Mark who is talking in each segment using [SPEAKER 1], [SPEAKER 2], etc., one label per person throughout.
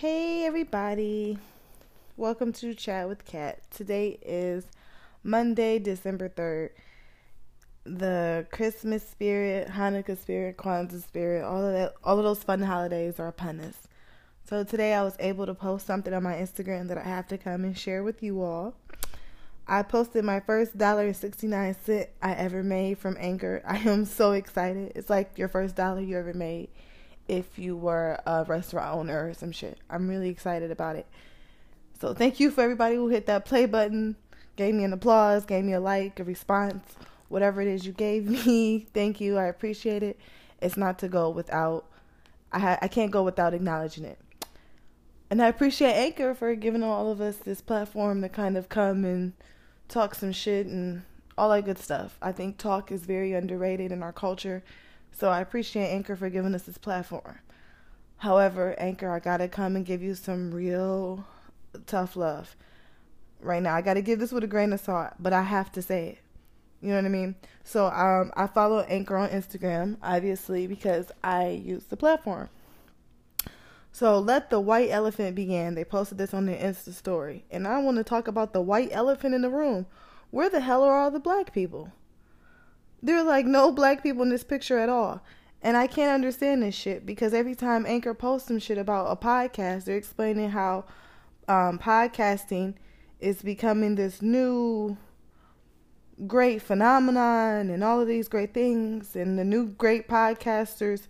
[SPEAKER 1] Hey everybody. Welcome to Chat with Kat. Today is Monday, December 3rd. The Christmas spirit, Hanukkah spirit, Kwanzaa spirit, all of that all of those fun holidays are upon us. So today I was able to post something on my Instagram that I have to come and share with you all. I posted my first dollar and 69 cent I ever made from Anchor. I am so excited. It's like your first dollar you ever made if you were a restaurant owner or some shit. I'm really excited about it. So thank you for everybody who hit that play button, gave me an applause, gave me a like, a response, whatever it is you gave me. Thank you. I appreciate it. It's not to go without I ha- I can't go without acknowledging it. And I appreciate Anchor for giving all of us this platform to kind of come and talk some shit and all that good stuff. I think talk is very underrated in our culture so I appreciate Anchor for giving us this platform. However, Anchor, I gotta come and give you some real tough love. Right now, I gotta give this with a grain of salt, but I have to say it. You know what I mean? So um, I follow Anchor on Instagram, obviously, because I use the platform. So let the white elephant begin. They posted this on their Insta story. And I want to talk about the white elephant in the room. Where the hell are all the black people? There are like no black people in this picture at all. And I can't understand this shit because every time Anchor posts some shit about a podcast, they're explaining how um, podcasting is becoming this new great phenomenon and all of these great things. And the new great podcasters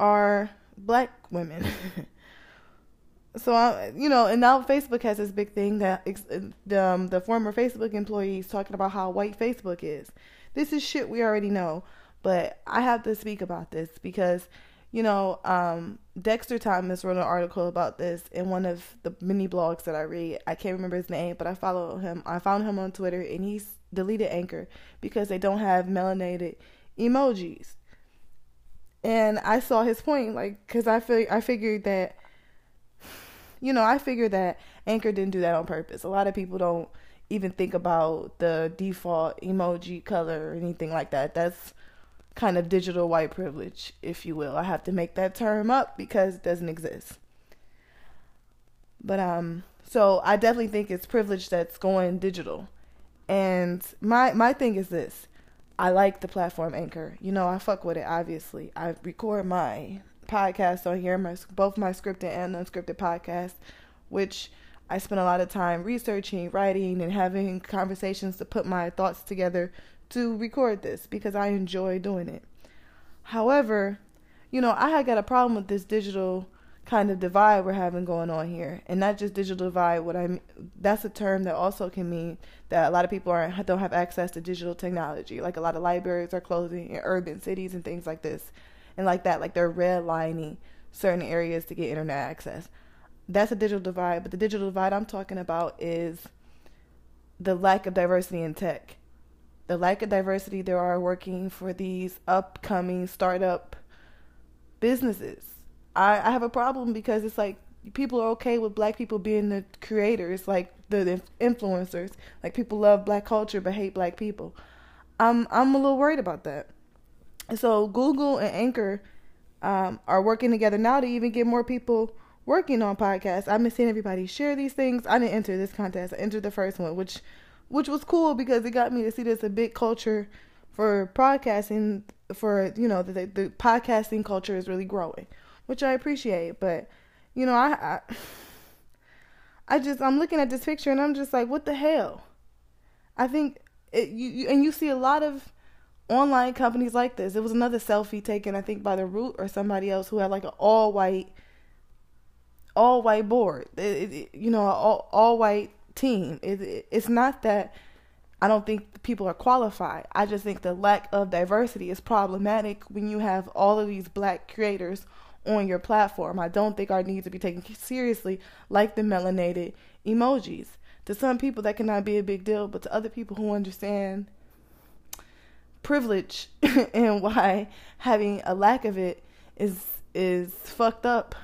[SPEAKER 1] are black women. so I, you know, and now Facebook has this big thing that um, the former Facebook employees talking about how white Facebook is. This is shit we already know, but I have to speak about this because, you know, um, Dexter Thomas wrote an article about this in one of the many blogs that I read. I can't remember his name, but I follow him. I found him on Twitter, and he's deleted Anchor because they don't have melanated emojis. And I saw his point, like, cause I feel I figured that, you know, I figured that Anchor didn't do that on purpose. A lot of people don't even think about the default emoji color or anything like that. That's kind of digital white privilege, if you will. I have to make that term up because it doesn't exist. But um so I definitely think it's privilege that's going digital. And my my thing is this. I like the platform Anchor. You know, I fuck with it obviously. I record my podcast on here, my both my scripted and unscripted podcast, which I spent a lot of time researching, writing, and having conversations to put my thoughts together to record this because I enjoy doing it. However, you know, I had got a problem with this digital kind of divide we're having going on here, and not just digital divide. What I that's a term that also can mean that a lot of people are don't have access to digital technology. Like a lot of libraries are closing in urban cities and things like this, and like that, like they're redlining certain areas to get internet access that's a digital divide. But the digital divide I'm talking about is the lack of diversity in tech. The lack of diversity there are working for these upcoming startup businesses. I, I have a problem because it's like people are okay with black people being the creators, like the influencers. Like people love black culture but hate black people. I'm I'm a little worried about that. So Google and Anchor um, are working together now to even get more people working on podcasts. I've been seeing everybody share these things. I didn't enter this contest. I entered the first one, which which was cool because it got me to see there's a big culture for podcasting for you know the the podcasting culture is really growing, which I appreciate. But you know, I, I I just I'm looking at this picture and I'm just like, what the hell? I think it, you, you and you see a lot of online companies like this. It was another selfie taken, I think, by the Root or somebody else who had like an all white all white board. It, it, you know, all all white team. It, it's not that I don't think people are qualified. I just think the lack of diversity is problematic when you have all of these black creators on your platform. I don't think our needs to be taken seriously like the melanated emojis. To some people that cannot be a big deal, but to other people who understand privilege and why having a lack of it is is fucked up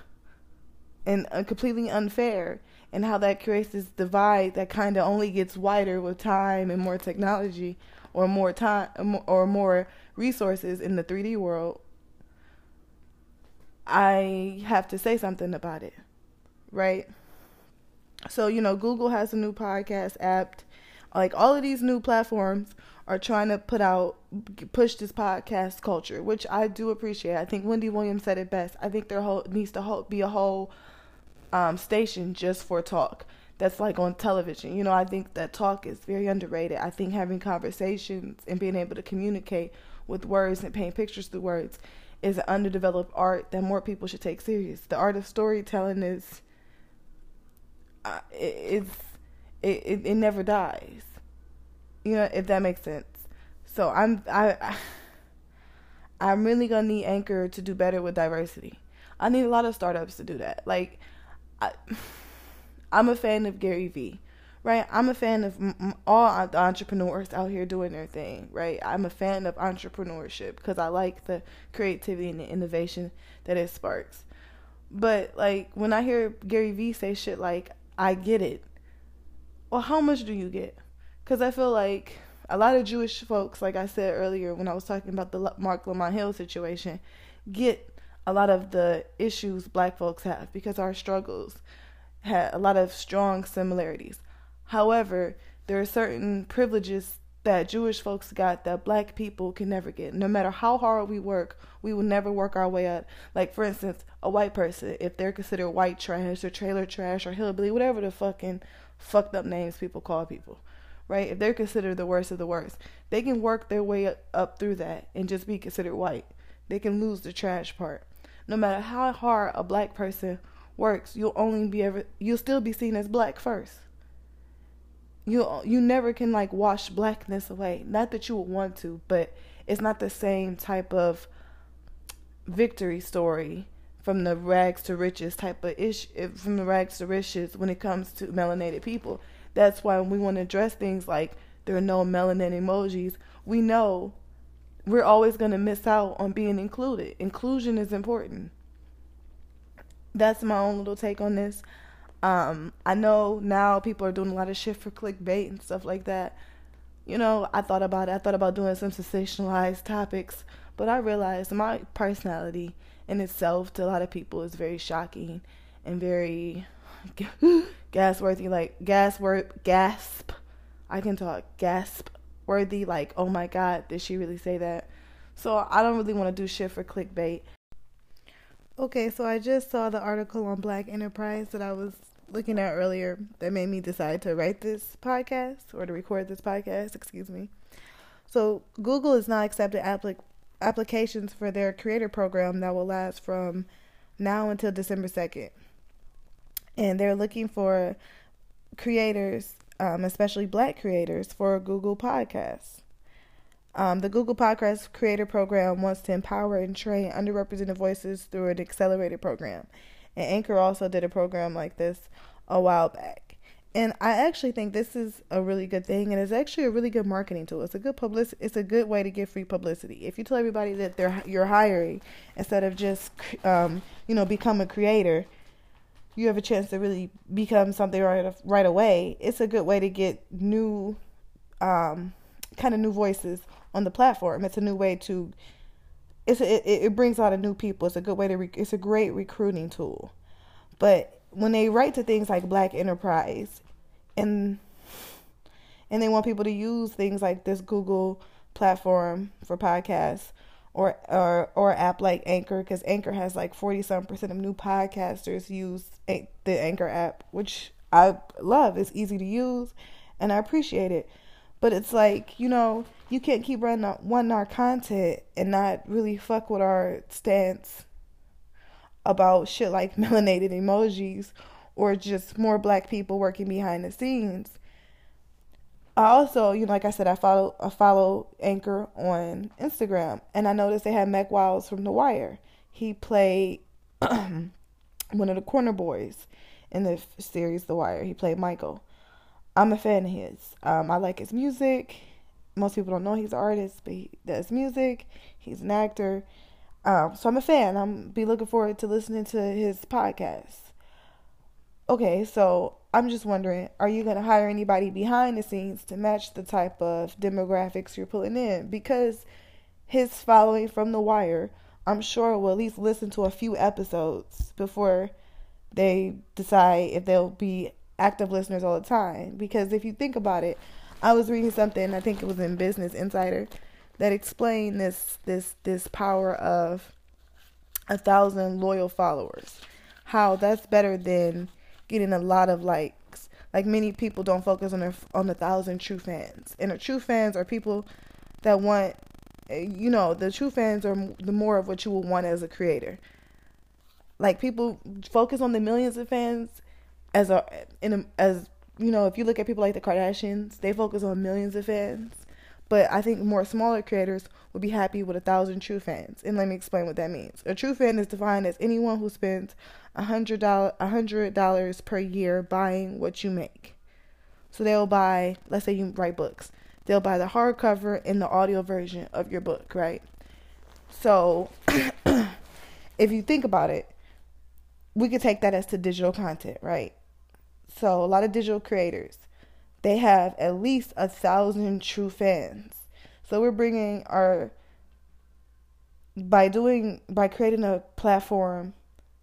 [SPEAKER 1] and uh, completely unfair and how that creates this divide that kind of only gets wider with time and more technology or more time or more resources in the 3D world I have to say something about it. right? So, you know, Google has a new podcast app. Like all of these new platforms are trying to put out push this podcast culture, which I do appreciate. I think Wendy Williams said it best. I think there whole, needs to be a whole um, station just for talk. That's like on television. You know, I think that talk is very underrated. I think having conversations and being able to communicate with words and paint pictures through words is an underdeveloped art that more people should take serious. The art of storytelling is uh, it, it, it, it never dies. You know, if that makes sense. So I'm I I'm really gonna need Anchor to do better with diversity. I need a lot of startups to do that. Like, I, I'm a fan of Gary Vee, right? I'm a fan of all the entrepreneurs out here doing their thing, right? I'm a fan of entrepreneurship because I like the creativity and the innovation that it sparks. But like when I hear Gary Vee say shit like, "I get it," well, how much do you get? Because I feel like a lot of Jewish folks, like I said earlier when I was talking about the Marc Lamont Hill situation, get a lot of the issues black folks have because our struggles had a lot of strong similarities. However, there are certain privileges that Jewish folks got that black people can never get. No matter how hard we work, we will never work our way up. Like for instance, a white person, if they're considered white trash or trailer trash or hillbilly, whatever the fucking fucked up names people call people, right? If they're considered the worst of the worst, they can work their way up through that and just be considered white. They can lose the trash part. No matter how hard a black person works, you'll only be ever you'll still be seen as black first. You you never can like wash blackness away. Not that you would want to, but it's not the same type of victory story from the rags to riches type of ish eh, from the rags to riches when it comes to melanated people. That's why we want to address things like there are no melanin emojis. We know we're always going to miss out on being included. Inclusion is important. That's my own little take on this. Um, I know now people are doing a lot of shit for clickbait and stuff like that. You know, I thought about it. I thought about doing some sensationalized topics, but I realized my personality in itself to a lot of people is very shocking and very gasworthy. like gas word gasp. I can talk gasp worthy, like oh my god, did she really say that? So I don't really want to do shit for clickbait. Okay, so I just saw the article on Black Enterprise that I was looking at earlier that made me decide to write this podcast or to record this podcast, excuse me. So Google is not accepting applic- applications for their creator program that will last from now until December 2nd and they're looking for creators, um, especially black creators, for Google Podcasts. Um, the Google Podcast Creator Program wants to empower and train underrepresented voices through an accelerated program. And Anchor also did a program like this a while back. And I actually think this is a really good thing, and it's actually a really good marketing tool. It's a good public. It's a good way to get free publicity. If you tell everybody that they're you're hiring instead of just um, you know become a creator, you have a chance to really become something right right away, it's a good way to get new, um, kind of new voices on the platform. It's a new way to. It's a, it, it brings a lot of new people. It's a good way to. It's a great recruiting tool, but when they write to things like Black Enterprise, and and they want people to use things like this Google platform for podcasts or or or app like Anchor because Anchor has like forty some percent of new podcasters use the Anchor app, which I love. It's easy to use, and I appreciate it. But it's like you know you can't keep running our, wanting our content and not really fuck with our stance about shit like melanated emojis or just more black people working behind the scenes I also, you know, like I said, I follow I follow Anchor on Instagram, and I noticed they had Mack Wilds from The Wire. He played one of the corner boys in the series The Wire. He played Michael. I'm a fan of his. Um, I like his music. Most people don't know he's an artist, but he does music. He's an actor. Um, so I'm a fan. I'm be looking forward to listening to his podcast. Okay, so I'm just wondering, are you going to hire anybody behind the scenes to match the type of demographics you're pulling in? Because his following from The Wire, I'm sure will at least listen to a few episodes before they decide if they'll be active listeners all the time. Because if you think about it, I was reading something, I think it was in Business Insider, that explained this this this power of a thousand loyal followers. How that's better than getting a lot of likes. Like many people don't focus on their on the thousand true fans, and the true fans are people that want, eh, you know, the true fans are the more of what you will want as a creator. Like people focus on the millions of fans as a in a, as you know, if you look at people like the Kardashians, they focus on millions of fans. But I think more smaller creators would be happy with a thousand true fans. And let me explain what that means. A true fan is defined as anyone who spends a hundred dollar a hundred dollars per year buying what you make. So they'll buy, let's say you write books, they'll buy the hardcover and the audio version of your book, right? So if you think about it, we could take that as to digital content, right? So a lot of digital creators, they have at least a thousand true fans. So we're bringing our by doing by creating a platform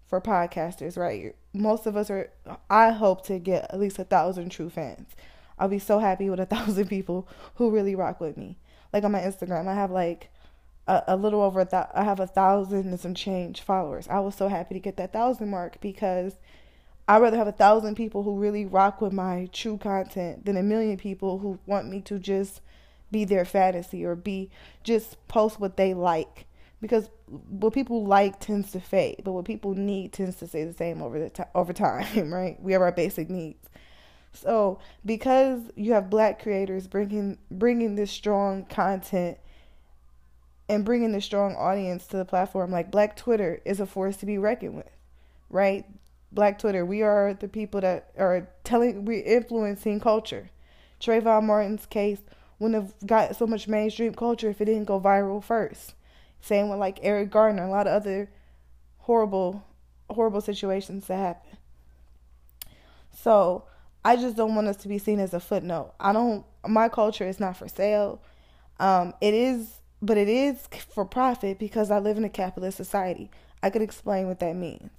[SPEAKER 1] for podcasters, right? Most of us are. I hope to get at least a thousand true fans. I'll be so happy with a thousand people who really rock with me. Like on my Instagram, I have like a, a little over a I have a thousand and some change followers. I was so happy to get that thousand mark because I'd rather have a thousand people who really rock with my true content than a million people who want me to just be their fantasy or be just post what they like. Because what people like tends to fade, but what people need tends to stay the same over the t- over time, right? We have our basic needs. So, because you have black creators bringing bringing this strong content and bringing this strong audience to the platform, like Black Twitter is a force to be reckoned with, right? Black Twitter, we are the people that are telling, we're influencing culture. Trayvon Martin's case wouldn't have got so much mainstream culture if it didn't go viral first. Same with like Eric Garner, a lot of other horrible, horrible situations that happen. So I just don't want us to be seen as a footnote. I don't. My culture is not for sale. Um, it is, but it is for profit because I live in a capitalist society. I could explain what that means.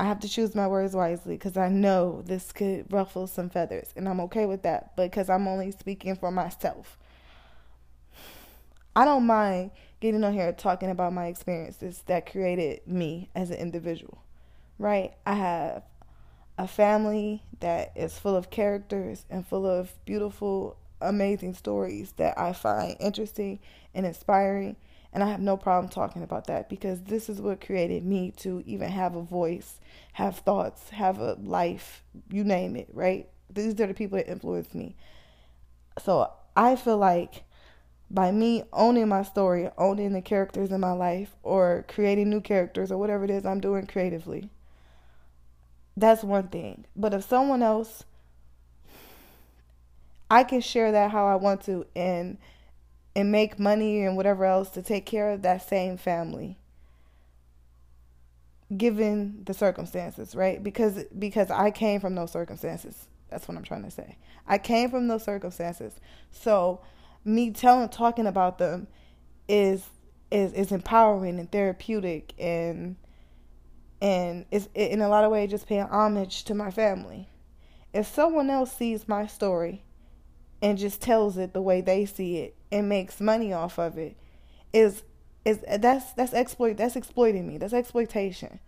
[SPEAKER 1] I have to choose my words wisely because I know this could ruffle some feathers, and I'm okay with that because I'm only speaking for myself. I don't mind getting on here talking about my experiences that created me as an individual, right? I have a family that is full of characters and full of beautiful, amazing stories that I find interesting and inspiring and I have no problem talking about that because this is what created me to even have a voice, have thoughts, have a life, you name it, right? These are the people that influenced me. So I feel like by me owning my story, owning the characters in my life, or creating new characters, or whatever it is I'm doing creatively, that's one thing. But if someone else, I can share that how I want to, and and make money and whatever else to take care of that same family. Given the circumstances right? Because because i came from those circumstances. That's what i'm trying to say. I came from those circumstances. So me telling talking about them is is is empowering and therapeutic and and it's in a lot of ways just paying homage to my family. If someone else sees my story and just tells it the way they see it and makes money off of it is is that's that's exploit that's exploiting me. That's exploitation.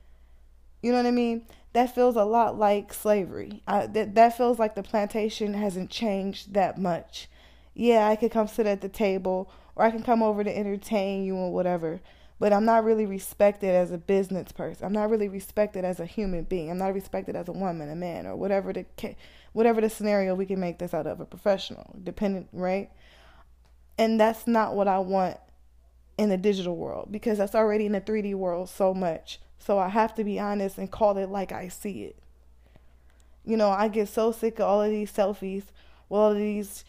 [SPEAKER 1] You know what i mean? That feels a lot like slavery. I, that that feels like the plantation hasn't changed that much. Yeah i could come sit at the table or i can come over to entertain you or whatever but i'm not really respected as a business person. I'm not really respected as a human being. I'm not respected as a woman a man or whatever the whatever the scenario we can make this out of a professional dependent right and that's not what I want in the digital world because that's already in the 3D world so much. So I have to be honest and call it like I see it. You know, I get so sick of all of these selfies all of these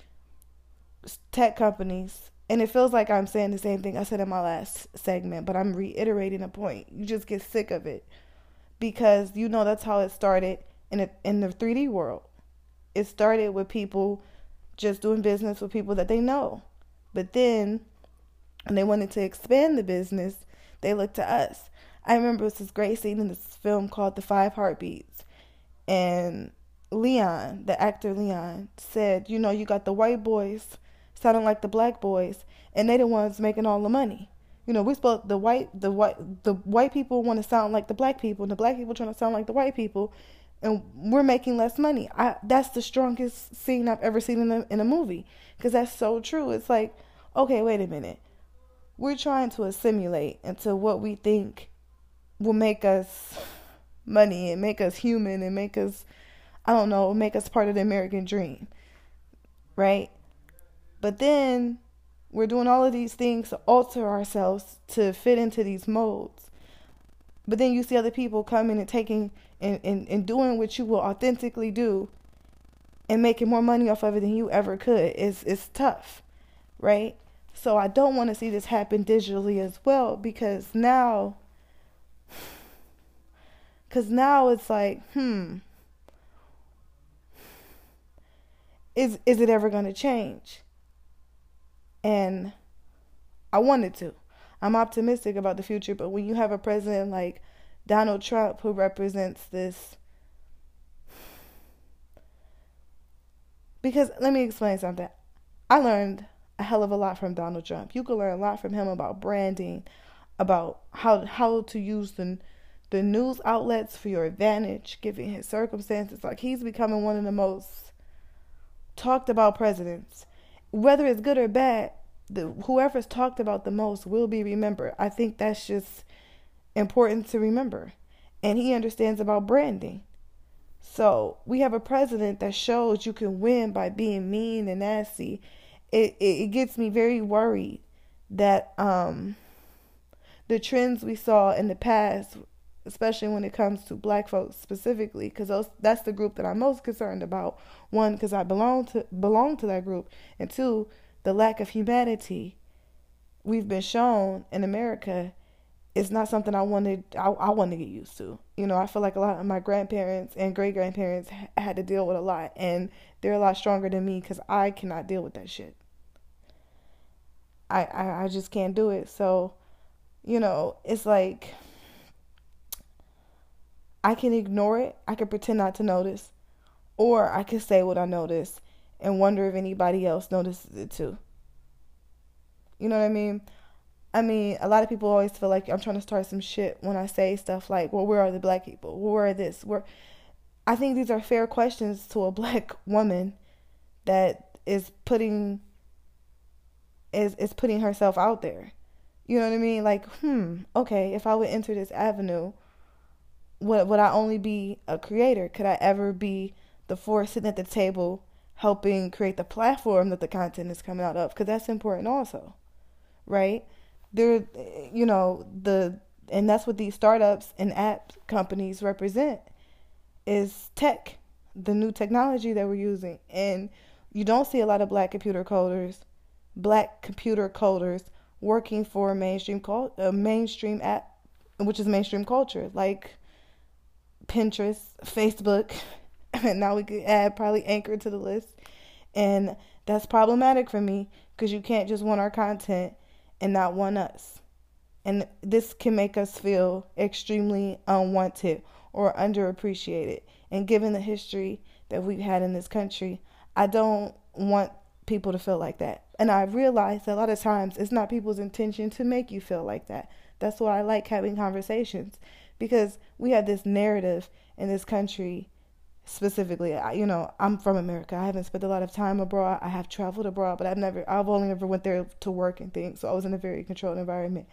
[SPEAKER 1] tech companies. And it feels like I'm saying the same thing I said in my last segment, but I'm reiterating a point. You just get sick of it because you know that's how it started in a, in the 3D world. It started with people just doing business with people that they know. But then, when they wanted to expand the business, they looked to us. I remember this great scene in this film called The Five Heartbeats, and Leon, the actor Leon, said, "You know, you got the white boys sounding like the black boys, and they the ones making all the money." You know, we spoke the white the white the white people want to sound like the black people, and the black people trying to sound like the white people, and we're making less money. I that's the strongest scene I've ever seen in a in a movie because that's so true. It's like, okay, wait a minute, we're trying to assimilate into what we think will make us money and make us human and make us, I don't know, make us part of the American dream, right? But then we're doing all of these things to alter ourselves to fit into these molds. But then you see other people coming and taking and, and, and doing what you will authentically do and making more money off of it than you ever could. It's, it's tough, right? So I don't want to see this happen digitally as well because now because now it's like, hmm, is is it ever going to change? And I wanted to. I'm optimistic about the future, but when you have a president like Donald Trump who represents this because let me explain something. I learned a hell of a lot from Donald Trump. You can learn a lot from him about branding, about how how to use the the news outlets for your advantage, given his circumstances. Like he's becoming one of the most talked about presidents. Whether it's good or bad, the, whoever's talked about the most will be remembered. I think that's just important to remember. And he understands about branding. So we have a president that shows you can win by being mean and nasty. It it, it gets me very worried that um the trends we saw in the past especially when it comes to black folks specifically because that's the group that I'm most concerned about one because I belong to belong to that group and two the lack of humanity we've been shown in America is not something I wanted I, I want to get used to. You know I feel like a lot of my grandparents and great grandparents had to deal with a lot and they're a lot stronger than me because I cannot deal with that shit. I, I I just can't do it. So you know it's like I can ignore it, I can pretend not to notice, or I can say what I noticed and wonder if anybody else notices it too. You know what I mean? I mean, a lot of people always feel like I'm trying to start some shit when I say stuff like, "Well, where are the black people? Where are this? Where?" I think these are fair questions to a black woman that is putting is is putting herself out there. You know what I mean? Like, hmm, okay, if I would enter this avenue, would would I only be a creator? Could I ever be the force sitting at the table helping create the platform that the content is coming out of? Because that's important also, right? There, you know, the and that's what these startups and app companies represent is tech, the new technology that we're using, and you don't see a lot of black computer coders, black computer coders working for mainstream cult, a uh, mainstream app, which is mainstream culture, like Pinterest, Facebook, and now we could add probably Anchor to the list. And that's problematic for me because you can't just want our content and not want us. And this can make us feel extremely unwanted or underappreciated. And given the history that we've had in this country, I don't want people to feel like that. And I've realize a lot of times it's not people's intention to make you feel like that. That's why I like having conversations because we have this narrative in this country specifically you know i'm from america. I haven't spent a lot of time abroad. I have traveled abroad but i've never i've only ever went there to work and things so i was in a very controlled environment.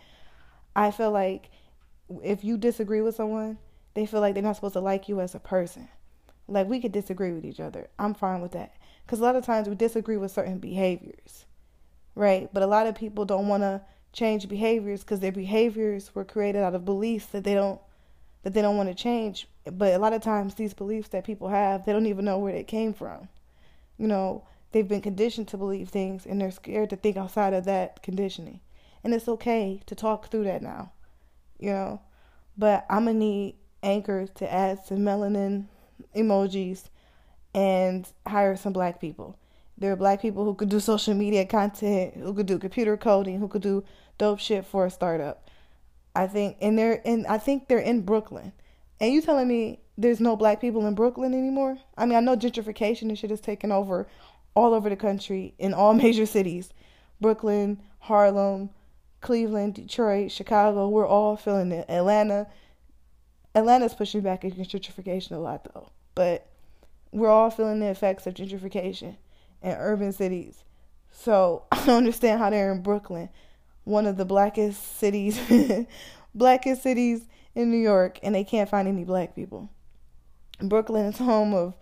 [SPEAKER 1] I feel like if you disagree with someone they feel like they're not supposed to like you as a person. Like we could disagree with each other. I'm fine with that. Because a lot of times we disagree with certain behaviors right? But a lot of people don't want to change behaviors because their behaviors were created out of beliefs that they don't that they don't want to change. But a lot of times, these beliefs that people have, they don't even know where they came from. You know, they've been conditioned to believe things and they're scared to think outside of that conditioning. And it's okay to talk through that now, you know. But I'm going to need Anchor to add some melanin emojis and hire some black people. There are black people who could do social media content, who could do computer coding, who could do dope shit for a startup. I think, and they're in. I think they're in Brooklyn. And you telling me there's no black people in Brooklyn anymore? I mean, I know gentrification and shit has taken over all over the country in all major cities, Brooklyn, Harlem, Cleveland, Detroit, Chicago. We're all feeling it. Atlanta. Atlanta's pushing back against gentrification a lot though, but we're all feeling the effects of gentrification in urban cities. So I don't understand how they're in Brooklyn, one of the blackest cities, blackest cities in New York, and they can't find any black people. Brooklyn is home of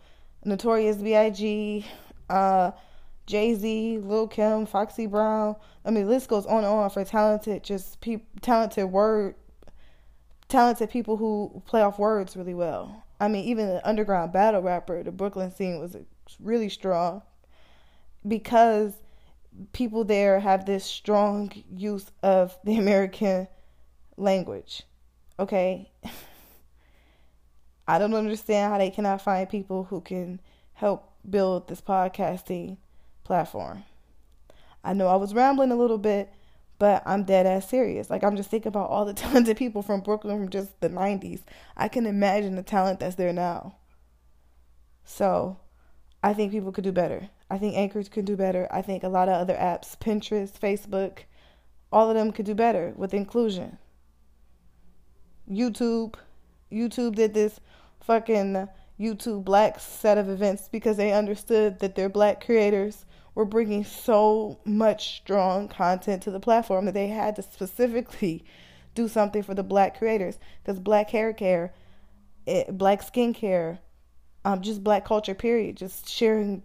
[SPEAKER 1] Notorious B.I.G., uh, Jay Z, Lil Kim, Foxy Brown. I mean, the list goes on and on for talented, just pe- talented word, talented people who play off words really well. I mean, even the underground battle rapper, the Brooklyn scene was really strong because people there have this strong use of the American language. Okay? I don't understand how they cannot find people who can help build this podcasting platform. I know I was rambling a little bit, but I'm dead ass serious. Like I'm just thinking about all the talented people from Brooklyn from just the 90s. I can imagine the talent that's there now. So, I think people could do better. I think anchors could do better. I think a lot of other apps, Pinterest, Facebook, all of them could do better with inclusion. YouTube, YouTube did this fucking YouTube Black set of events because they understood that their black creators were bringing so much strong content to the platform that they had to specifically do something for the black creators because black hair care, it, black skincare, um, just black culture, period, just sharing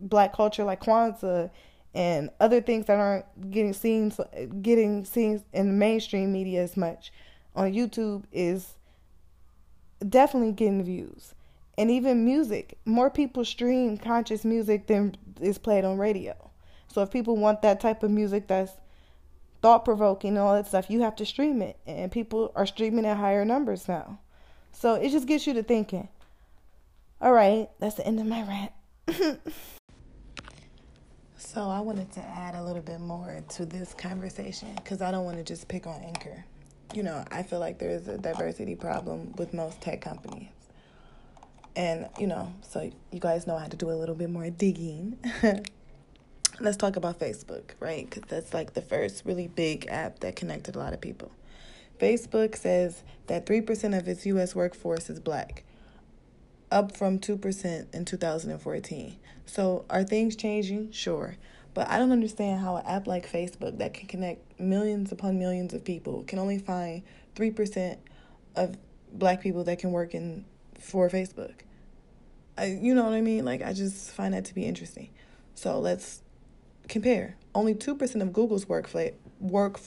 [SPEAKER 1] black culture like Kwanzaa and other things that aren't getting seen getting seen in the mainstream media as much on YouTube is definitely getting views. And even music, more people stream conscious music than is played on radio. So if people want that type of music that's thought provoking and all that stuff, you have to stream it. And people are streaming at higher numbers now. So it just gets you to thinking. All right, that's the end of my rant. So I wanted to add a little bit more to this conversation because I don't want to just pick on Anchor. You know, I feel like there is a diversity problem with most tech companies. And, you know, so you guys know I had to do a little bit more digging. Let's talk about Facebook, right? Because that's like the first really big app that connected a lot of people. Facebook says that 3% of its U.S. workforce is black up from 2% in 2014. So, are things changing? Sure. But I don't understand how an app like Facebook that can connect millions upon millions of people can only find 3% of black people that can work in for Facebook. I, you know what I mean? Like I just find that to be interesting. So, let's compare. Only 2% of Google's work work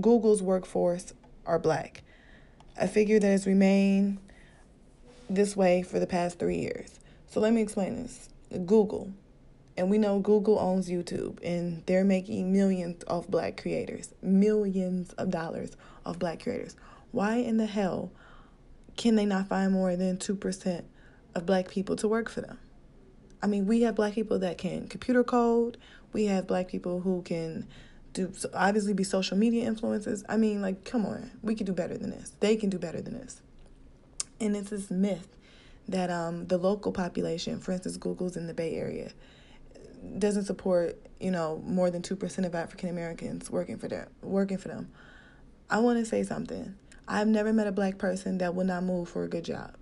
[SPEAKER 1] Google's workforce are black. A figure that has remained this way for the past three years. So let me explain this. Google, and we know Google owns YouTube, and they're making millions off black creators, millions of dollars off black creators. Why in the hell can they not find more than 2% of black people to work for them? I mean, we have black people that can computer code, we have black people who can do obviously be social media influencers. I mean, like, come on, we can do better than this. They can do better than this. And it's this myth that um, the local population, for instance, Google's in the Bay Area, doesn't support you know more than two percent of African Americans working for them. Working for them. I want to say something. I've never met a black person that will not move for a good job.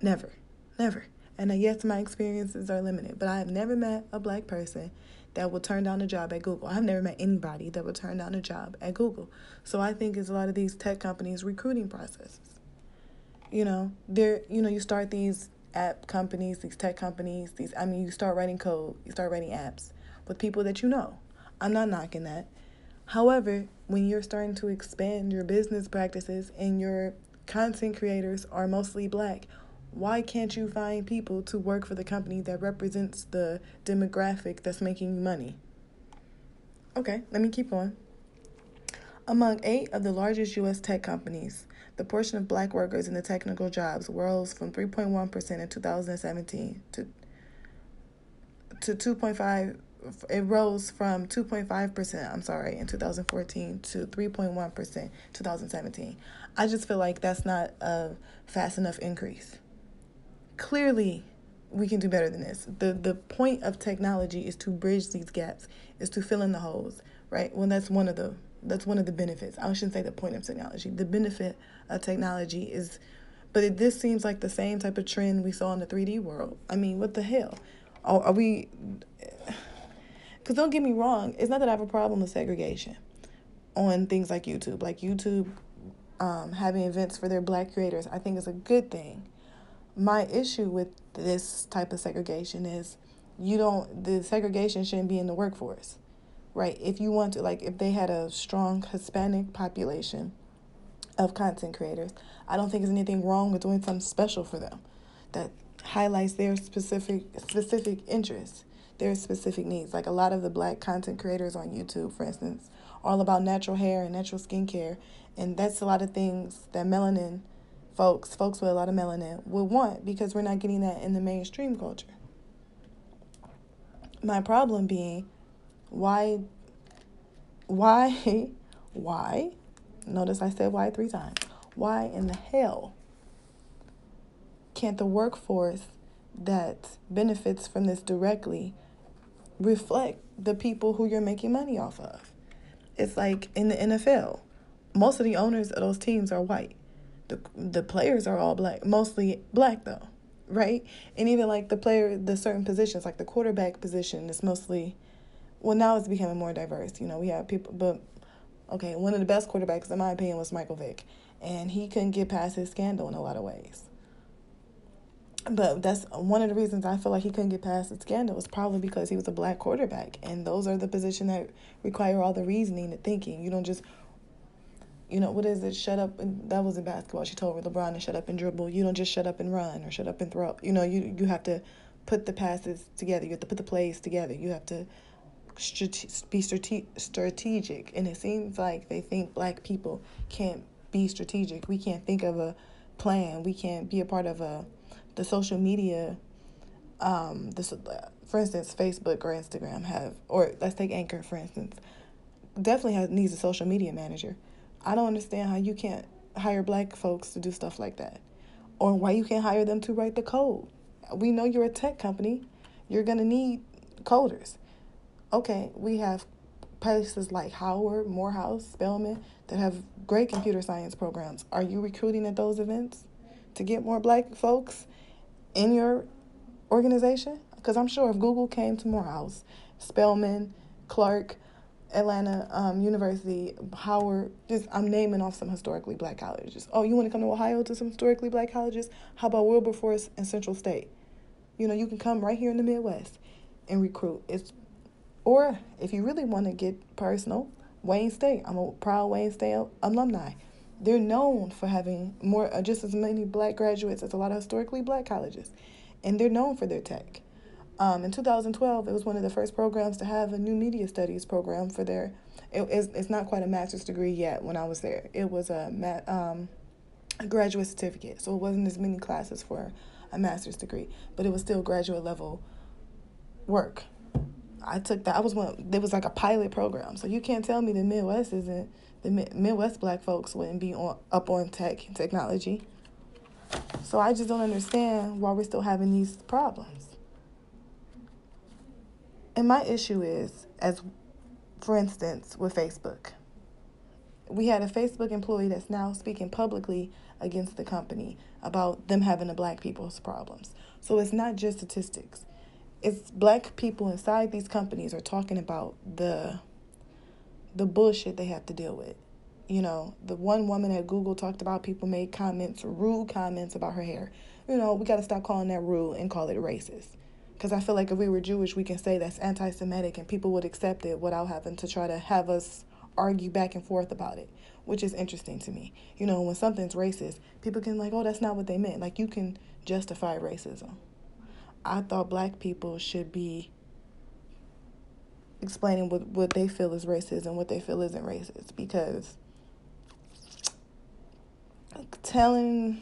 [SPEAKER 1] Never, never. And yes, my experiences are limited, but I have never met a black person that will turn down a job at Google. I've never met anybody that will turn down a job at Google. So I think it's a lot of these tech companies' recruiting processes. You know, there you know, you start these app companies, these tech companies, these I mean you start writing code, you start writing apps with people that you know. I'm not knocking that. However, when you're starting to expand your business practices and your content creators are mostly black, why can't you find people to work for the company that represents the demographic that's making you money? Okay, let me keep going. Among eight of the largest U.S. tech companies, the portion of black workers in the technical jobs rose from 3.1% in 2017 to to 2.5 it rose from 2.5%, I'm sorry, in 2014 to 3.1% 2017. I just feel like that's not a fast enough increase. Clearly, we can do better than this. The the point of technology is to bridge these gaps, is to fill in the holes, right? Well, that's one of the that's one of the benefits. I shouldn't say the point of technology. The benefit of technology is but it, this seems like the same type of trend we saw in the 3D world. I mean, what the hell? Are, are we because don't get me wrong, it's not that I have a problem with segregation on things like YouTube. Like YouTube um, having events for their black creators, I think is a good thing. My issue with this type of segregation is you don't, the segregation shouldn't be in the workforce, right? If you want to, like, if they had a strong Hispanic population of content creators, I don't think there's anything wrong with doing something special for them that highlights their specific specific interests their specific needs. Like a lot of the black content creators on YouTube, for instance, are all about natural hair and natural skincare. And that's a lot of things that melanin folks, folks with a lot of melanin, would want because we're not getting that in the mainstream culture. My problem being, why, why, why? Notice I said why three times. Why in the hell can't the workforce that benefits from this directly reflect the people who you're making money off of. It's like in the NFL, most of the owners of those teams are white. The the players are all black, mostly black though, right? And even like the player, the certain positions, like the quarterback position, is mostly. Well, now it's becoming more diverse. You know, we have people, but okay, one of the best quarterbacks, in my opinion, was Michael Vick, and he couldn't get past his scandal in a lot of ways but that's one of the reasons I feel like he couldn't get past the scandal was probably because he was a black quarterback, and those are the position that require all the reasoning and thinking. You don't just, you know, what is it? Shut up. And that was in basketball. She told LeBron to shut up and dribble. You don't just shut up and run or shut up and throw. You know, you you have to put the passes together. You have to put the plays together. You have to be strate- strategic. And it seems like they think black people can't be strategic. We can't think of a plan. We can't be a part of a the social media, um, this, for instance, Facebook or Instagram have, or let's take Anchor for instance, definitely has, needs a social media manager. I don't understand how you can't hire black folks to do stuff like that, or why you can't hire them to write the code. We know you're a tech company, you're gonna need coders. Okay, we have places like Howard, Morehouse, Spelman that have great computer science programs. Are you recruiting at those events to get more black folks in your organization? Because I'm sure if Google came to Morehouse, Spelman, Clark, Atlanta um, University, Howard, just I'm naming off some historically black colleges. Oh, you want to come to Ohio to some historically black colleges? How about Wilberforce and Central State? You know, you can come right here in the Midwest and recruit. It's or if you really want to get personal, Wayne State. I'm a proud Wayne State alumni. They're known for having more uh, just as many black graduates as a lot of historically black colleges. And they're known for their tech. Um, in 2012 it was one of the first programs to have a new media studies program for their it, it's, it's not quite a master's degree yet when i was there. It was a, um, a graduate certificate. So it wasn't as many classes for a master's degree but it was still graduate level work i took that i was one there was like a pilot program so you can't tell me the midwest isn't the Midwest black folks wouldn't be on up on tech technology. So I just don't understand why we're still having these problems. And my issue is, as for instance, with Facebook. We had a Facebook employee that's now speaking publicly against the company about them having the black people's problems. So it's not just statistics. It's black people inside these companies are talking about the the bullshit they have to deal with. You know, the one woman at Google talked about people made comments, rude comments about her hair. You know, we got to stop calling that rude and call it racist. Because I feel like if we were Jewish, we can say that's anti Semitic and people would accept it without having to try to have us argue back and forth about it, which is interesting to me. You know, when something's racist, people can, like, oh, that's not what they meant. Like, you can justify racism. I thought black people should be explaining what, what they feel is racist and what they feel isn't racist because telling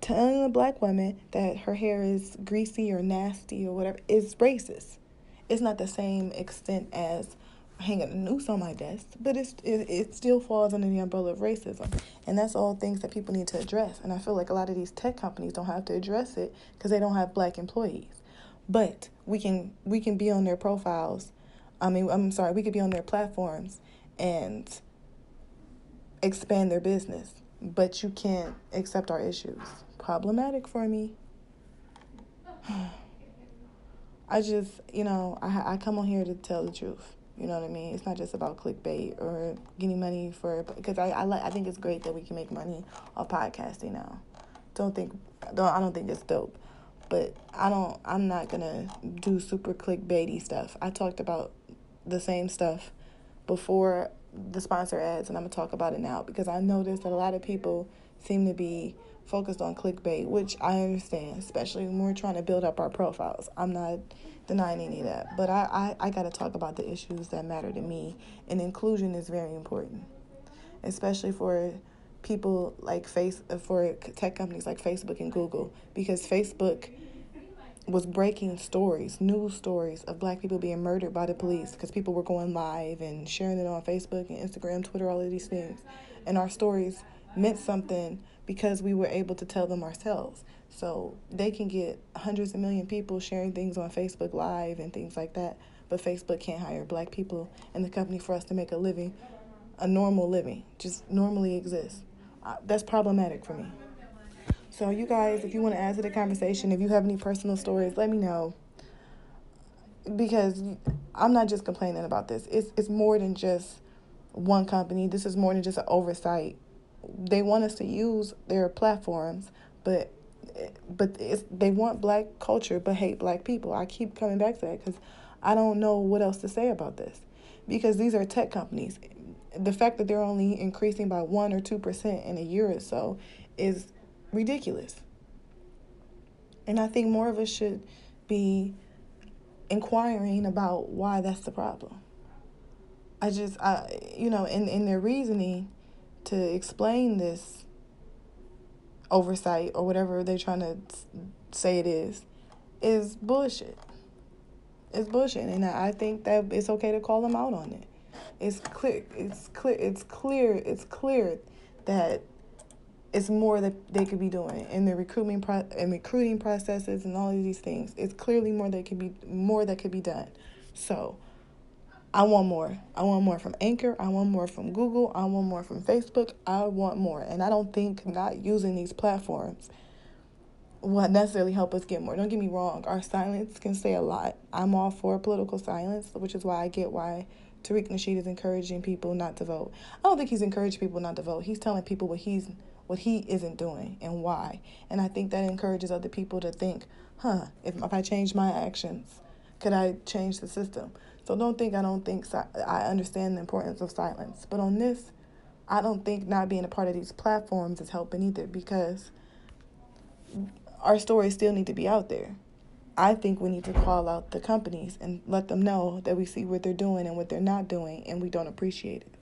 [SPEAKER 1] telling a black woman that her hair is greasy or nasty or whatever is racist. It's not the same extent as hanging a noose on my desk, but it's it, it still falls under the umbrella of racism, and that's all things that people need to address. And I feel like a lot of these tech companies don't have to address it because they don't have black employees, but we can we can be on their profiles. I mean, I'm sorry, we could be on their platforms and expand their business, but you can't accept our issues. Problematic for me. I just, you know, I I come on here to tell the truth. You know what I mean? It's not just about clickbait or getting money for because I I like I think it's great that we can make money off podcasting now. Don't think don't I don't think it's dope. But I don't I'm not gonna do super clickbaity stuff. I talked about the same stuff before the sponsor ads and I'm gonna talk about it now because I noticed that a lot of people seem to be focused on clickbait, which I understand, especially when we're trying to build up our profiles. I'm not denying any of that. But I, I, I got to talk about the issues that matter to me. And inclusion is very important, especially for people like face for tech companies like Facebook and Google because Facebook was breaking stories, news stories of black people being murdered by the police because people were going live and sharing it on Facebook and Instagram, Twitter, all of these things. And our stories meant something because we were able to tell them ourselves. So they can get hundreds of million people sharing things on Facebook Live and things like that, but Facebook can't hire black people in the company for us to make a living, a normal living, just normally exist. Uh, that's problematic for me. So you guys, if you want to add to the conversation, if you have any personal stories, let me know. Because I'm not just complaining about this. It's it's more than just one company. This is more than just an oversight. They want us to use their platforms, but but they want black culture but hate black people. I keep coming back to that because I don't know what else to say about this. Because these are tech companies. The fact that they're only increasing by 1 or 2% in a year or so is ridiculous. And I think more of us should be inquiring about why that's the problem. I just, I, you know, in, in their reasoning to explain this oversight or whatever they're trying to say it is, is bullshit. It's bullshit, and I think that it's okay to call them out on it. It's clear. It's clear. It's clear. It's clear that it's more that they could be doing in the recruitment pro- and recruiting processes and all of these things. It's clearly more that could be more that could be done. So I want more. I want more from Anchor. I want more from Google. I want more from Facebook. I want more. And I don't think not using these platforms will necessarily help us get more. Don't get me wrong. Our silence can say a lot. I'm all for political silence, which is why I get why Tariq Nasheed is encouraging people not to vote. I don't think he's encouraging people not to vote. He's telling people what he's what he isn't doing and why. And I think that encourages other people to think, huh, if, if I change my actions, could I change the system? So don't think I don't think I understand the importance of silence. But on this, I don't think not being a part of these platforms is helping either because our stories still need to be out there. I think we need to call out the companies and let them know that we see what they're doing and what they're not doing and we don't appreciate it.